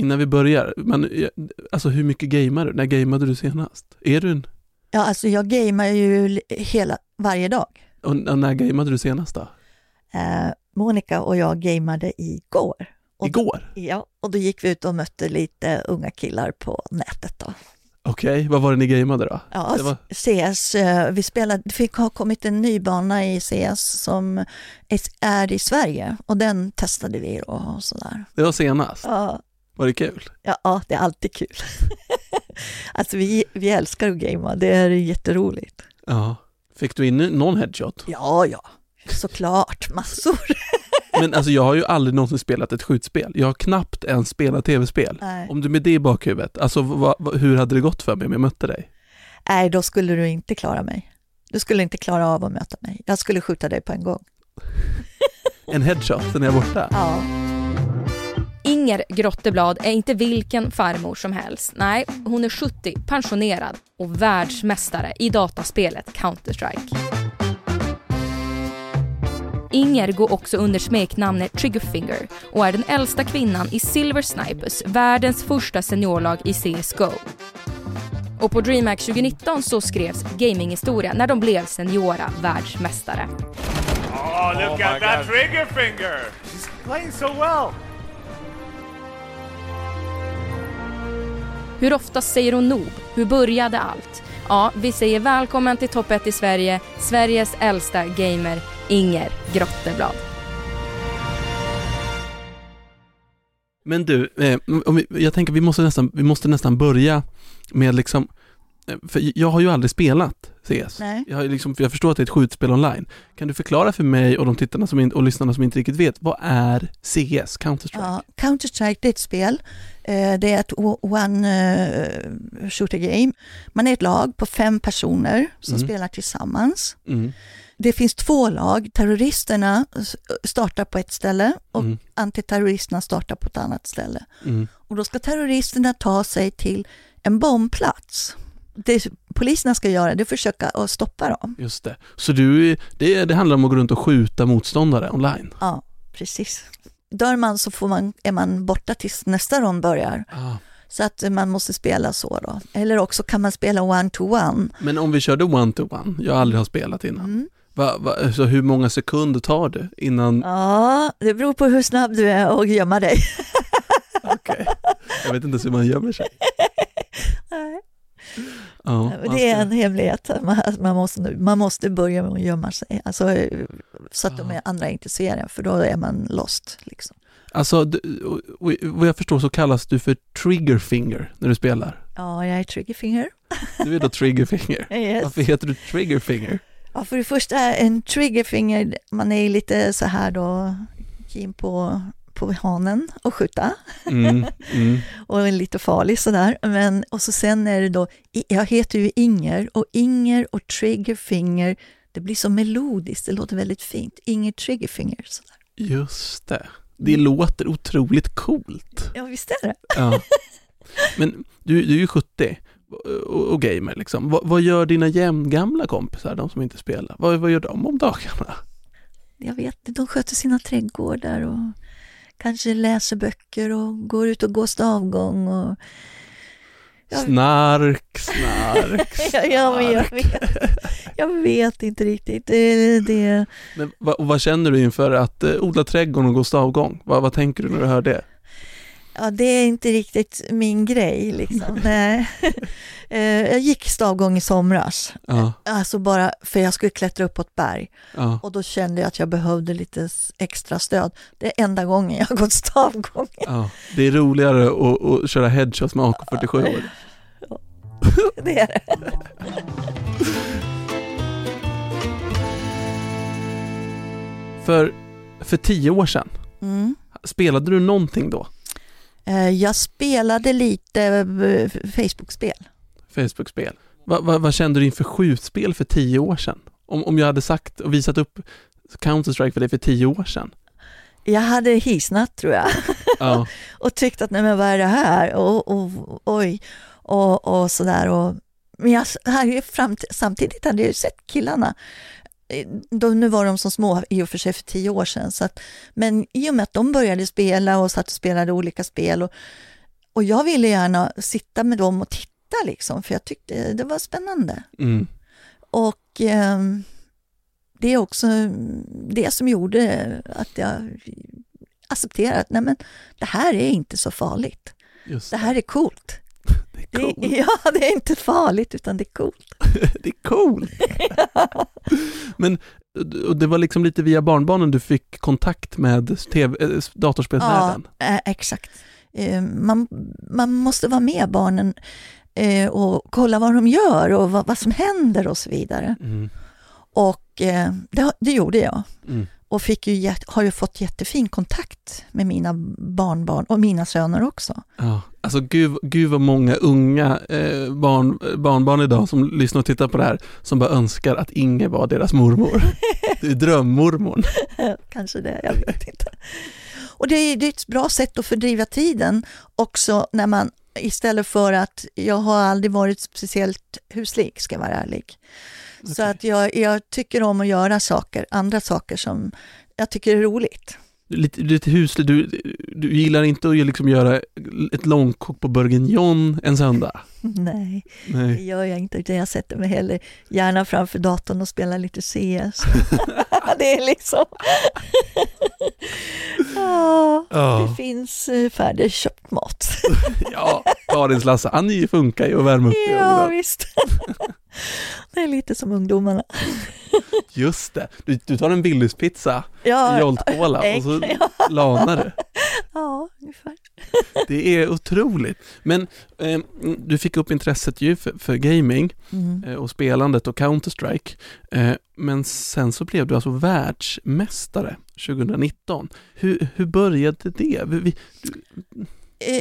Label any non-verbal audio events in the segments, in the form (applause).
innan vi börjar, men, eh, alltså hur mycket gamear du? När gameade du senast? Är du en, Ja, alltså jag gamear ju hela, varje dag. och och när gameade du senast då? Eh, Monica och jag gameade igår. Och Igår? Ja, och då gick vi ut och mötte lite unga killar på nätet då. Okej, vad var det ni gameade då? Ja, Det var- CS, eh, vi spelade, det har kommit en ny bana i CS som är- är i Sverige och den testade vi då och sådär. Det var senast. Ja, Var det kul? ja, ja, det är alltid kul. (laughs) alltså vi, vi älskar att gamea, det är jätteroligt. Ja. Fick du in någon headshot? Ja, ja, såklart, massor. (laughs) Men alltså jag har ju aldrig någonsin spelat ett skjutspel. Jag har knappt ens spelat tv-spel. Om du med det i bakhuvudet, alltså vad, vad, hur hade det gått för mig om jag mötte dig? Nej, då skulle du inte klara mig. Du skulle inte klara av att möta mig. Jag skulle skjuta dig på en gång. En headshot, sen är jag borta. Ja. Inger Grotteblad är inte vilken farmor som helst. Nej, hon är 70, pensionerad och världsmästare i dataspelet Counter-Strike. Inger går också under smeknamnet Triggerfinger och är den äldsta kvinnan i Silver Snipers, världens första seniorlag i CSGO. Och på DreamHack 2019 så skrevs gaminghistoria när de blev seniora världsmästare. Oh, look at that trigger finger! She's playing so well. Hur ofta säger hon nog? Hur började allt? Ja, vi säger välkommen till topp 1 i Sverige, Sveriges äldsta gamer, Inger Grotteblad. Men du, eh, om vi, jag tänker vi måste, nästan, vi måste nästan börja med liksom, eh, för jag har ju aldrig spelat CS. Nej. Jag, har liksom, för jag förstår att det är ett skjutspel online. Kan du förklara för mig och de tittarna som in, och lyssnarna som inte riktigt vet, vad är CS, Counter-Strike? Ja, Counter-Strike det är ett spel. Eh, Det är ett one eh, shooter game. Man är ett lag på fem personer som Mm. spelar tillsammans. Mm. Det finns två lag. Terroristerna startar på ett ställe och Mm. antiterroristerna startar på ett annat ställe. Mm. Och då ska terroristerna ta sig till en bombplats. Det poliserna ska göra det är att försöka att stoppa dem. Just det. Så du, det, det handlar om att gå runt och skjuta motståndare online? Ja, precis. Dör man så får man, är man borta tills nästa rond börjar. Ah. Så att man måste spela så då. Eller också kan man spela one-to-one. Men om vi körde one-to-one, jag aldrig har spelat innan. Mm. Va, va, så hur många sekunder tar det innan... Ja, det beror på hur snabb du är att gömma dig. (laughs) Okej. Jag vet inte ens hur man gömmer sig. (laughs) Nej. Ja, man Det är en hemlighet. Man, måste, man måste börja med att gömma sig. Alltså, så att de Ja. andra inte ser en, för då är man lost. Liksom. Alltså, vad jag förstår så kallas du för triggerfinger när du spelar. Ja, jag är triggerfinger. Du är då triggerfinger. (laughs) Yes. Varför heter du triggerfinger? Ja, för det första, en triggerfinger, man är lite så här då, keen på, på hanen och skjuta. Mm, mm. (laughs) och är lite farlig sådär. Men, och så sen är det då, jag heter ju Inger och Inger och Triggerfinger, det blir så melodiskt, det låter väldigt fint. Inger Triggerfinger. Sådär. Just det. Det låter otroligt coolt. Ja, visst är det. Ja. (laughs) Men du, du är ju 70 och, och gamer liksom. Vad, vad gör dina jämngamla kompisar, de som inte spelar? Vad, vad gör de om dagarna? Jag vet inte, de sköter sina trädgårdar och kanske läser böcker och går ut och går stavgång. Och... Ja. Snark, snark, (laughs) Ja, ja, men jag, snark. vet, jag vet inte riktigt. Det, det, Men vad, vad känner du inför att eh, odla trädgården och gå stavgång? Vad, vad tänker du när du hör det? Ja, det är inte riktigt min grej liksom. (laughs) Nej. (laughs) Eh, jag gick stavgång i somras, Ja, alltså bara för jag skulle klättra upp på ett berg ja. och då kände jag att jag behövde lite extra stöd. Det är enda gången jag har gått stavgång. ja. Det är roligare att, att köra headshots med AK47. (laughs) Det är det. För, för tio år sedan, Mm. spelade du någonting då? Eh, Jag spelade lite eh, Facebook-spel. Facebook-spel. Va, va, vad kände du inför skjutspel för tio år sedan? Om, om jag hade sagt och visat upp Counter-Strike för dig för tio år sedan? Jag hade hisnat tror jag Ja, (laughs) och tyckt att nej men vad är det här? Och, och, oj, och, och sådär. Och, men jag hade ju fram, samtidigt hade jag ju sett killarna. Eh, De, nu var de så små i och för sig för tio år sedan. Så att, men i och med att de började spela och satt och spelade olika spel och och jag ville gärna sitta med dem och titta liksom, för jag tyckte det var spännande. Mm. Och ehm, det är också det som gjorde att jag accepterade att nej men, det här är inte så farligt. Just Det här är coolt. Är Det, (laughs) ja, det är inte farligt utan det är coolt. (laughs) Det är coolt. (laughs) Men och det var liksom lite via barnbarnen du fick kontakt med TV, eh, datorspelsvärlden? Eh, exakt. Eh, man, man måste vara med barnen och kolla vad de gör och vad, vad som händer och så vidare. Mm. Och det, det gjorde jag. Mm. Och fick ju, har ju fått jättefin kontakt med mina barnbarn och mina söner också. Ja, alltså gud, gud vad många unga eh, barn, barnbarn idag som lyssnar och tittar på det här som bara önskar att Inge var deras mormor. Du är drömmormorn. (laughs) Kanske det, jag vet inte. Och det är, det är ett bra sätt att fördriva tiden också när man istället för att, jag har aldrig varit speciellt huslik ska jag vara ärlig. Så Okej. att jag, jag tycker om att göra saker, andra saker som jag tycker är roligt. Lite, lite huslig, du, du gillar inte att liksom göra ett långkok på bourguignon en söndag? (laughs) Nej, det Nej. gör jag inte, utan jag sätter mig heller gärna framför datorn och spelar lite CS. (laughs) (laughs) det är liksom... ja, det Ja, finns eh, färdigköpt mat. ja Karins lasagne funkar ju att värma upp Ja, visst. det är lite som ungdomarna. (laughs) Just det, du, du tar en Willys-pizza, Ja, Jolt Cola och så ja, lanar du. (laughs) ja, ungefär. (laughs) Det är otroligt. Men eh, du fick upp intresset ju för, för gaming Mm. eh, och spelandet och Counter-Strike. Eh, men sen så blev du alltså världsmästare 2019. Hur, hur började det? Vi, vi, Eh,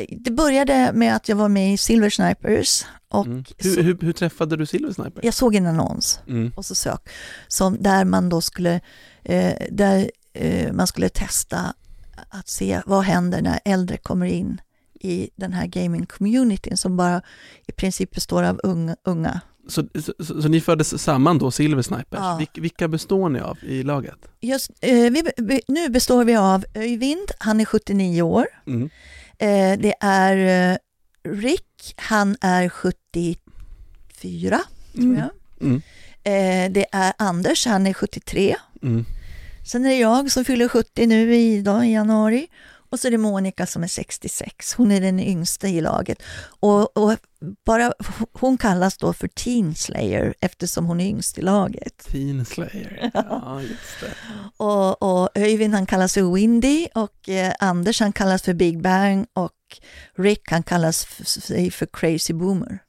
Det började med att jag var med i Silver Snipers och mm. hur, hur, hur träffade du Silver Sniper? jag såg en annons Mm. och så sök, som där man då skulle, eh, där eh, man skulle testa att se vad händer när äldre kommer in i den här gaming-communityn som bara i princip består av unga. unga. Så, så, så, så ni fördes samman då, Silver Snipers. Ja. Vilka, vilka består ni av i laget? Just, eh, vi, nu består vi av Öyvind, han är 79 år. Mm. Eh, det är eh, Rick, han är 74 tror Mm. jag. Mm. Eh, det är Anders, han är 73. Mm. Sen är det jag som fyller 70 nu i, dag, i januari. Och så är det Monica som är 66. Hon är den yngsta i laget. Och, och bara, hon kallas då för Teen Slayer eftersom hon är yngst i laget. Teen Slayer. (laughs) Ja, just det. Och, och Öyvind han kallas för Windy och eh, Anders han kallas för Big Bang och Rick han kallas för, för Crazy Boomer.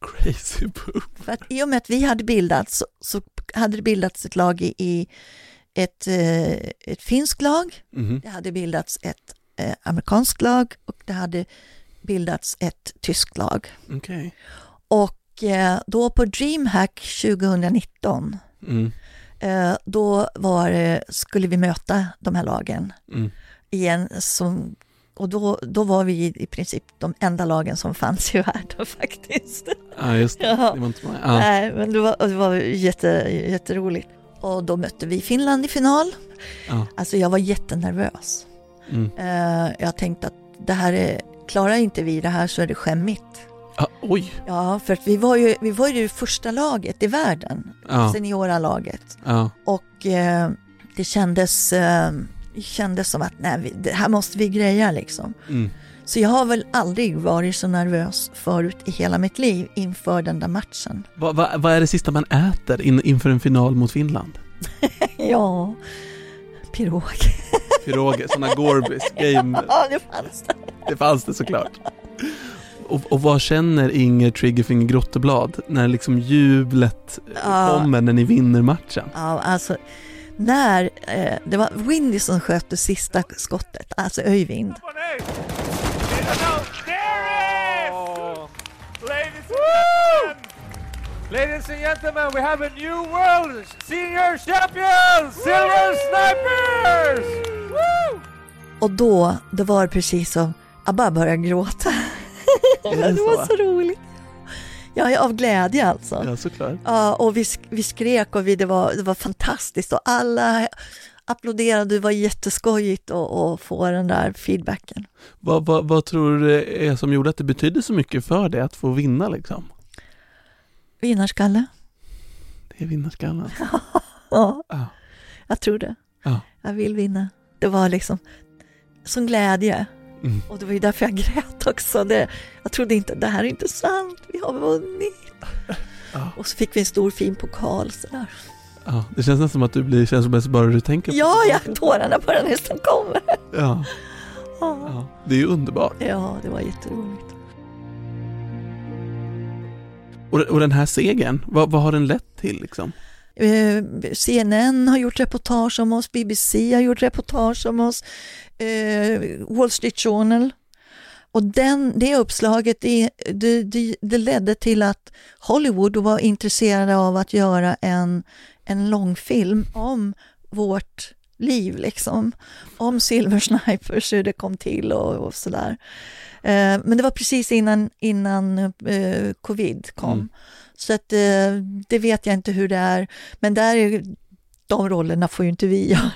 Crazy Boo. För att i och med att vi hade bildats så, så hade det bildats ett lag i, i ett, eh, ett finskt lag, Mhm. det hade bildats ett eh, amerikanskt lag och det hade bildats ett tyskt lag. Okej. Och eh, då på DreamHack 2019, Mm. eh, då var, skulle vi möta de här lagen Mm. igen. Som, och då, då var vi i, i princip de enda lagen som fanns i världen (laughs) faktiskt. Ja, just det. Ja. Det var inte många. Ja. Nej, men det var, det var jätte, jätteroligt. Och då mötte vi Finland i final. Ja. Alltså jag var jättenervös. Mm. Eh, jag tänkte att det här är, klarar inte vi det här så är det skämmigt. Ah, oj! Ja, för att vi var ju, vi var ju det första laget i världen, Ja, seniora laget. ja. Och eh, det kändes, eh, kändes som att nej, det här måste vi greja liksom. Mm. Så jag har väl aldrig varit så nervös förut i hela mitt liv inför den där matchen. Vad va, vad är det sista man äter in, inför en final mot Finland? (laughs) Ja, pirog. (laughs) Piroger, sådana Gorbis, game, (laughs) Ja, det fanns det. det fanns det såklart. Och, och vad känner Inger Triggerfinger Grotteblad när liksom jublet Ja. kommer när ni vinner matchen? Ja, alltså när eh, det var Windy som sköt det sista skottet, alltså gentlemen, Ladies and gentlemen, we have a new world senior champion, Silver Snipers! Och då, det var precis som, jag bara började gråta. (laughs) Det det var så? roligt. Ja, av glädje alltså. Ja, såklart. Ja, och vi, vi skrek och vi, det, var, det var fantastiskt och alla, applåderade, det var jätteskojigt att, få den där feedbacken. Vad, vad, vad tror du är som gjorde att det betydde så mycket för dig att få vinna liksom? Vinnarskalle? Det är vinnarskallen. (laughs) Ja, Ja. jag tror det. Ja. Jag vill vinna. Det var liksom sån glädje. Mm. Och det var ju därför jag grät också. Det, jag trodde inte, det här är inte sant, vi har vunnit. Ja. Och så fick vi en stor fin pokal sådär. Ja, det känns nästan som att du blir känslomässig bara du tänker på Ja, det. ja, tårarna börjar nästan komma. Ja, Ja. ja. Det är ju underbart. ja, det var jätteroligt. Och, och den här segern, vad, vad har den lett till liksom? Eh, CNN har gjort reportage om oss, BBC har gjort reportage om oss, eh, Wall Street Journal. Och den, det uppslaget det, det, det, det ledde till att Hollywood var intresserade av att göra en, en långfilm om vårt liv, liksom. om Silver Snipers, hur det kom till och, och sådär. Eh, men det var precis innan, innan eh, covid kom. Mm. Så att, eh, det vet jag inte hur det är. Men där är, de rollerna får ju inte vi göra.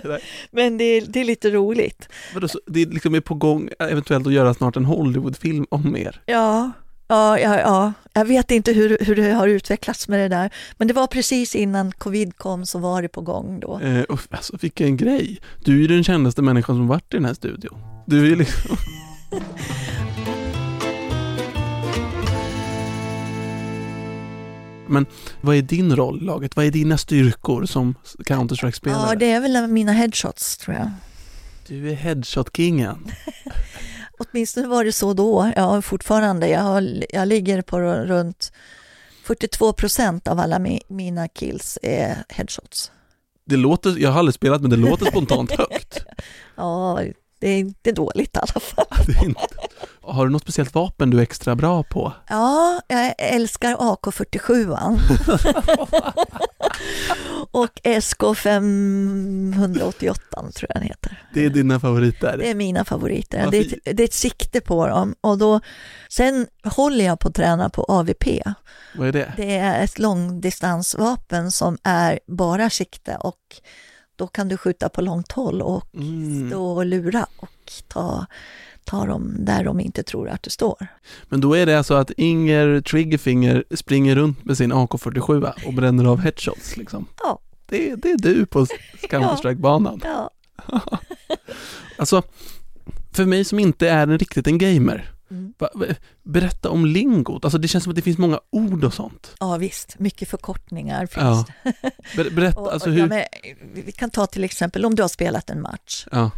(laughs) Men det är, det är lite roligt. vadå, så det är liksom på gång eventuellt att göra snart en Hollywoodfilm om er. Ja, ja, ja, ja. jag vet inte hur, hur det har utvecklats med det där. Men det var precis innan covid kom så var det på gång då. Eh, alltså vilken grej. Du är ju den kändaste människan som varit i den här studion. Du är liksom... (laughs) Men vad är din roll i laget? Vad är dina styrkor som Counter-Strike-spelare? Ja, det är väl mina headshots tror jag. Du är headshot-kingen. (laughs) Åtminstone var det så då. Ja, fortfarande. Jag, har, jag ligger på runt 42 procent av alla mi, mina kills är headshots. Det låter, jag har aldrig spelat men det låter spontant (laughs) högt. Ja, det är inte dåligt i alla fall. (laughs) Inte... Har du något speciellt vapen du är extra bra på? Ja, jag älskar AK47. (laughs) och SK588 tror jag den heter. Det är dina favoriter? Det är mina favoriter. Det är, ett, det är ett sikte på dem. Och då, sen håller jag på att träna på AVP. Vad är det? Det är ett långdistansvapen som är bara sikte och då kan du skjuta på långt håll och Mm. stå och lura och ta, ta dem där de inte tror att du står. Men då är det alltså att Inger Triggerfinger springer runt med sin AK47 och bränner av headshots liksom? Ja. Det, det är du på Counter-Strike-banan. (laughs) Ja. (laughs) Alltså, för mig som inte är en riktigt en gamer, Mm. berätta om lingot. Alltså det känns som att det finns många ord och sånt. ja, visst. Mycket förkortningar finns Ja. det. (laughs) Ber, berätta, Och, alltså hur... ja, men, vi kan ta till exempel om du har spelat en match Ja,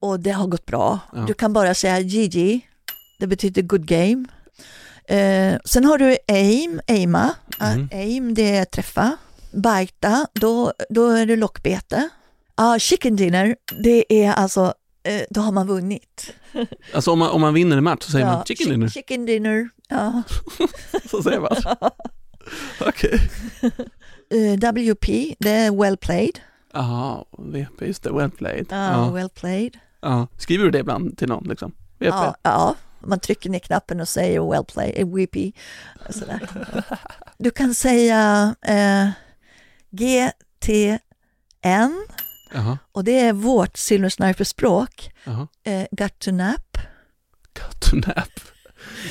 och det har gått bra. Du kan bara säga GG, det betyder good game. Eh, sen har du aim, aima. Mhm. Aim det är träffa. Bita, då, då är det lockbete. Ah, chicken dinner, det är alltså, då har man vunnit. (laughs) alltså om man, om man vinner en match så säger Ja, man chicken chi- dinner. Chicken dinner, ja. (laughs) Så säger man. (laughs) Okej. Eh, WP, det är well played. Jaha, VP, just det, well played. Ja, Ja, well played. ja. Skriver du det ibland till någon liksom? VP? Ja, ja, man trycker ner knappen och säger well played, eh, WP. Sådär. Du kan säga eh, GTN Jaha, och det är vårt Silver Sniper-språk. Eh, got to nap, Got to nap.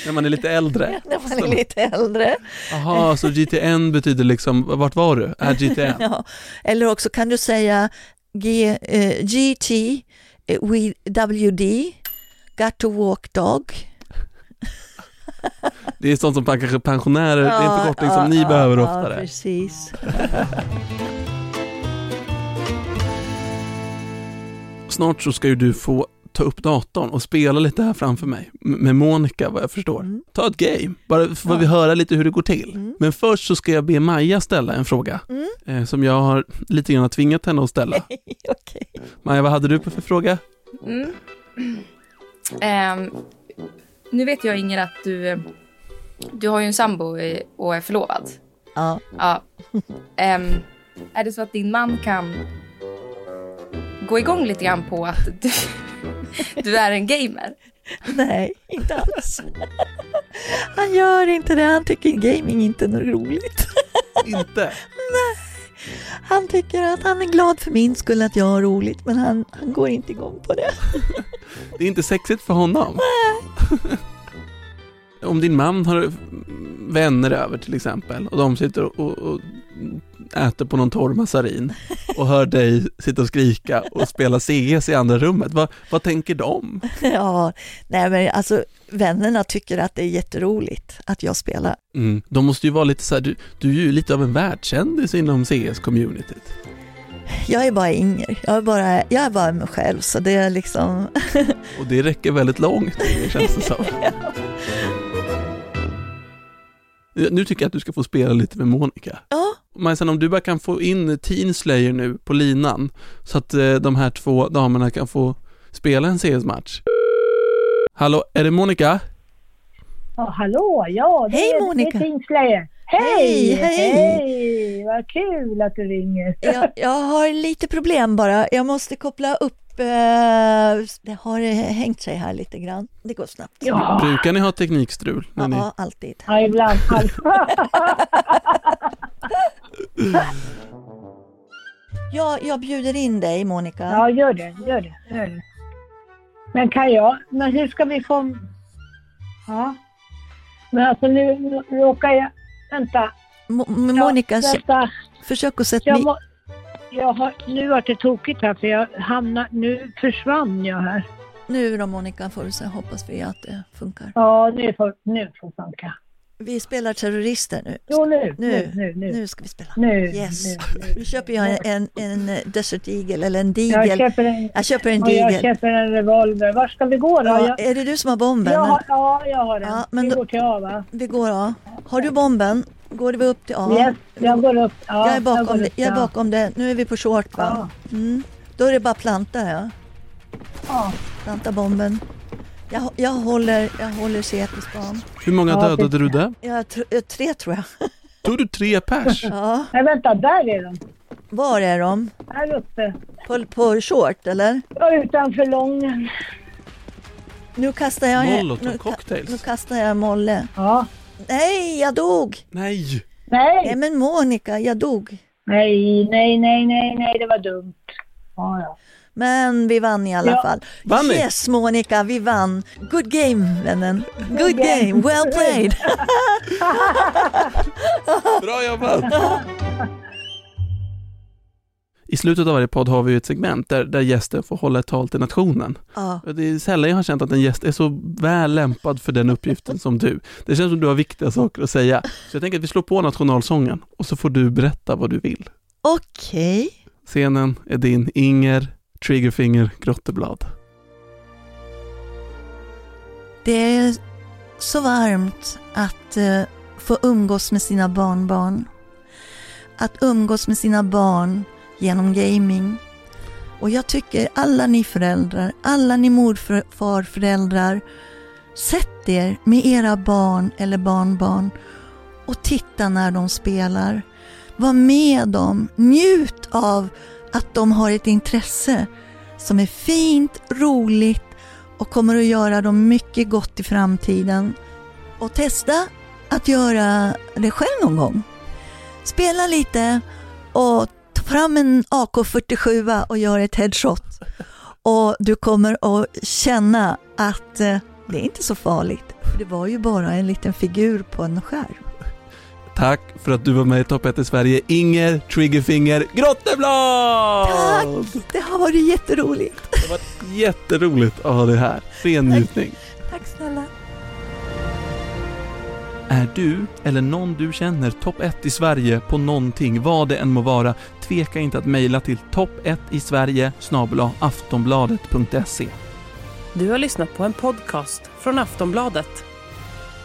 När man är lite äldre. (laughs) när man är lite äldre. Jaha, så GTN betyder liksom, vart var du? Är GTN? (laughs) Ja. Eller också kan du säga G, eh, GT, eh, we- WD, got to walk dog. Det är sånt som kanske pensionärer, det är en Ja, förkortning ja, som ni ja, behöver ja, oftare. Precis. (laughs) Snart så ska ju du få ta upp datorn och spela lite här framför mig med Monica vad jag förstår. Mm. Ta ett game, bara får Ja. vi höra lite hur det går till. Mm. Men först så ska jag be Maja ställa en fråga Mm. eh, som jag har lite grann tvingat henne att ställa. (laughs) Okej. Maja, vad hade du på för fråga? Mm. Ehm, nu vet jag Inger att du, du har ju en sambo och är förlovad. Ja. Ja. Ehm, är det så att din man kan gå igång lite grann på att du, (laughs) du är en gamer? Nej, inte alls. Han gör inte det, han tycker gaming inte är något roligt. Inte? Han tycker att han är glad för min skull att jag har roligt, men han, han går inte igång på det. Det är inte sexigt för honom. Om din man har vänner över till exempel och de sitter och, och äter på någon torr massarin och hör dig sitta och skrika och spela CS i andra rummet, vad, vad tänker de? (laughs) Ja, nej men alltså vännerna tycker att det är jätteroligt att jag spelar. Mm. De måste ju vara lite så här, du, du är ju lite av en världskändis inom CS-communityt. Jag är bara Inger, jag är bara, jag är bara mig själv så det är liksom (laughs) Och det räcker väldigt långt, (laughs) känns det som. Nu tycker jag att du ska få spela lite med Monica. Ja, Majsan, om du bara kan få in Teen Slayer nu på linan så att eh, de här två damerna kan få spela en CS-match. Hallå, är det Monica? Ja, hallå, ja det Hej, är, Monica. King Slayer. Hej, Hej, hej. vad kul att du ringer. jag, jag har lite problem bara. Jag måste koppla upp, det har eh, hängt sig här lite grann. Det går snabbt. Ja, Brukar ni ha teknikstrul? När ni... Ja, alltid. ja ibland. (laughs) Ja, jag bjuder in dig Monica. Ja, gör det, gör det, gör det. Men kan jag, men hur ska vi få... Ja. Men alltså nu råkar jag, vänta. Mo- Mo- Ja, Monica, s- vänta. försök att sätta Jag mig... må, jag har, nu vart det tokigt här för jag hamnar, nu försvann jag här. Nu då Monica får du se, hoppas vi att det funkar. Ja, nu får, nu får funka. Vi spelar terrorister nu. Jo, nu, Nu, nu, nu, nu. Ska vi spela. Nu, Yes. nu, nu. Köper jag en, en, en Desert Eagle eller en Jag Digel. köper en, Jag köper en och jag Digel. köper en revolver. Var ska vi gå då? Ja, Jag, är det du som har bomben? jag har, ja, jag har den. Ja, men vi går till A va? Vi går A. Har du bomben? Går vi upp till A? Yes, jag går upp. Ja, jag är bakom det. upp, Jag är ja. bakom det. Nu är vi på short va? Ja. Mm. Då är det bara planta ja. Ja. Planta bomben. Jag, jag håller, jag håller CT-span. Hur många Ja, dödade du där? Jag tr- eh, tre tror jag. (laughs) Tog du tre pers? Ja. Nej, vänta, där är de. Var är de? Här uppe. På, på short eller? Ja, utanför lången. Nu kastar jag... nu, Molotov ka- nu cocktails? kastar jag molle. Ja. Nej, jag dog! Nej! Nej Nej, men Monica, jag dog. nej, nej, nej, nej, nej, det var dumt. Ja, ja. Men vi vann i alla Ja. fall. Vann ni? Yes Monica, vi vann. Good game vännen. Good game. game, well played. (laughs) Bra jobbat! I slutet av varje podd har vi ett segment där, där gästen får hålla ett tal till nationen. ja. Det är sällan jag har känt att en gäst är så väl lämpad för den uppgiften som du. Det känns som du har viktiga saker att säga. Så jag tänker att vi slår på nationalsången och så får du berätta vad du vill. Okej. Scenen är din Inger Triggerfinger Grotteblad. Det är så varmt att eh, få umgås med sina barnbarn. Att umgås med sina barn genom gaming. Och jag tycker alla ni föräldrar, alla ni morfarföräldrar, sätt er med era barn eller barnbarn och titta när de spelar. Var med dem, njut av att de har ett intresse som är fint, roligt och kommer att göra dem mycket gott i framtiden. Och testa att göra det själv någon gång. Spela lite och ta fram en AK47 och gör ett headshot. Och du kommer att känna att eh, det är inte så farligt. För det var ju bara en liten figur på en skärm. Tack för att du var med i Topp 1 i Sverige, Inger Triggerfinger Grotteblad! Tack! Det har varit jätteroligt. Det var jätteroligt att ha det här. Ren njutning. Tack snälla. Är du eller någon du känner topp 1 i Sverige på någonting, vad det än må vara, tveka inte att mejla till topp1 i Sverige aftonbladet.se. Du har lyssnat på en podcast från Aftonbladet.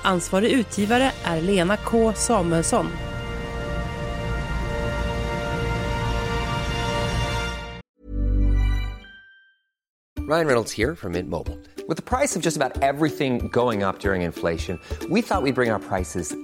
Ansvarig utgivare är Lena K Samuelsson. Ryan Reynolds här från Mint Mobile. priset på nästan allt som går upp under inflationen, trodde vi att vi skulle bring våra priser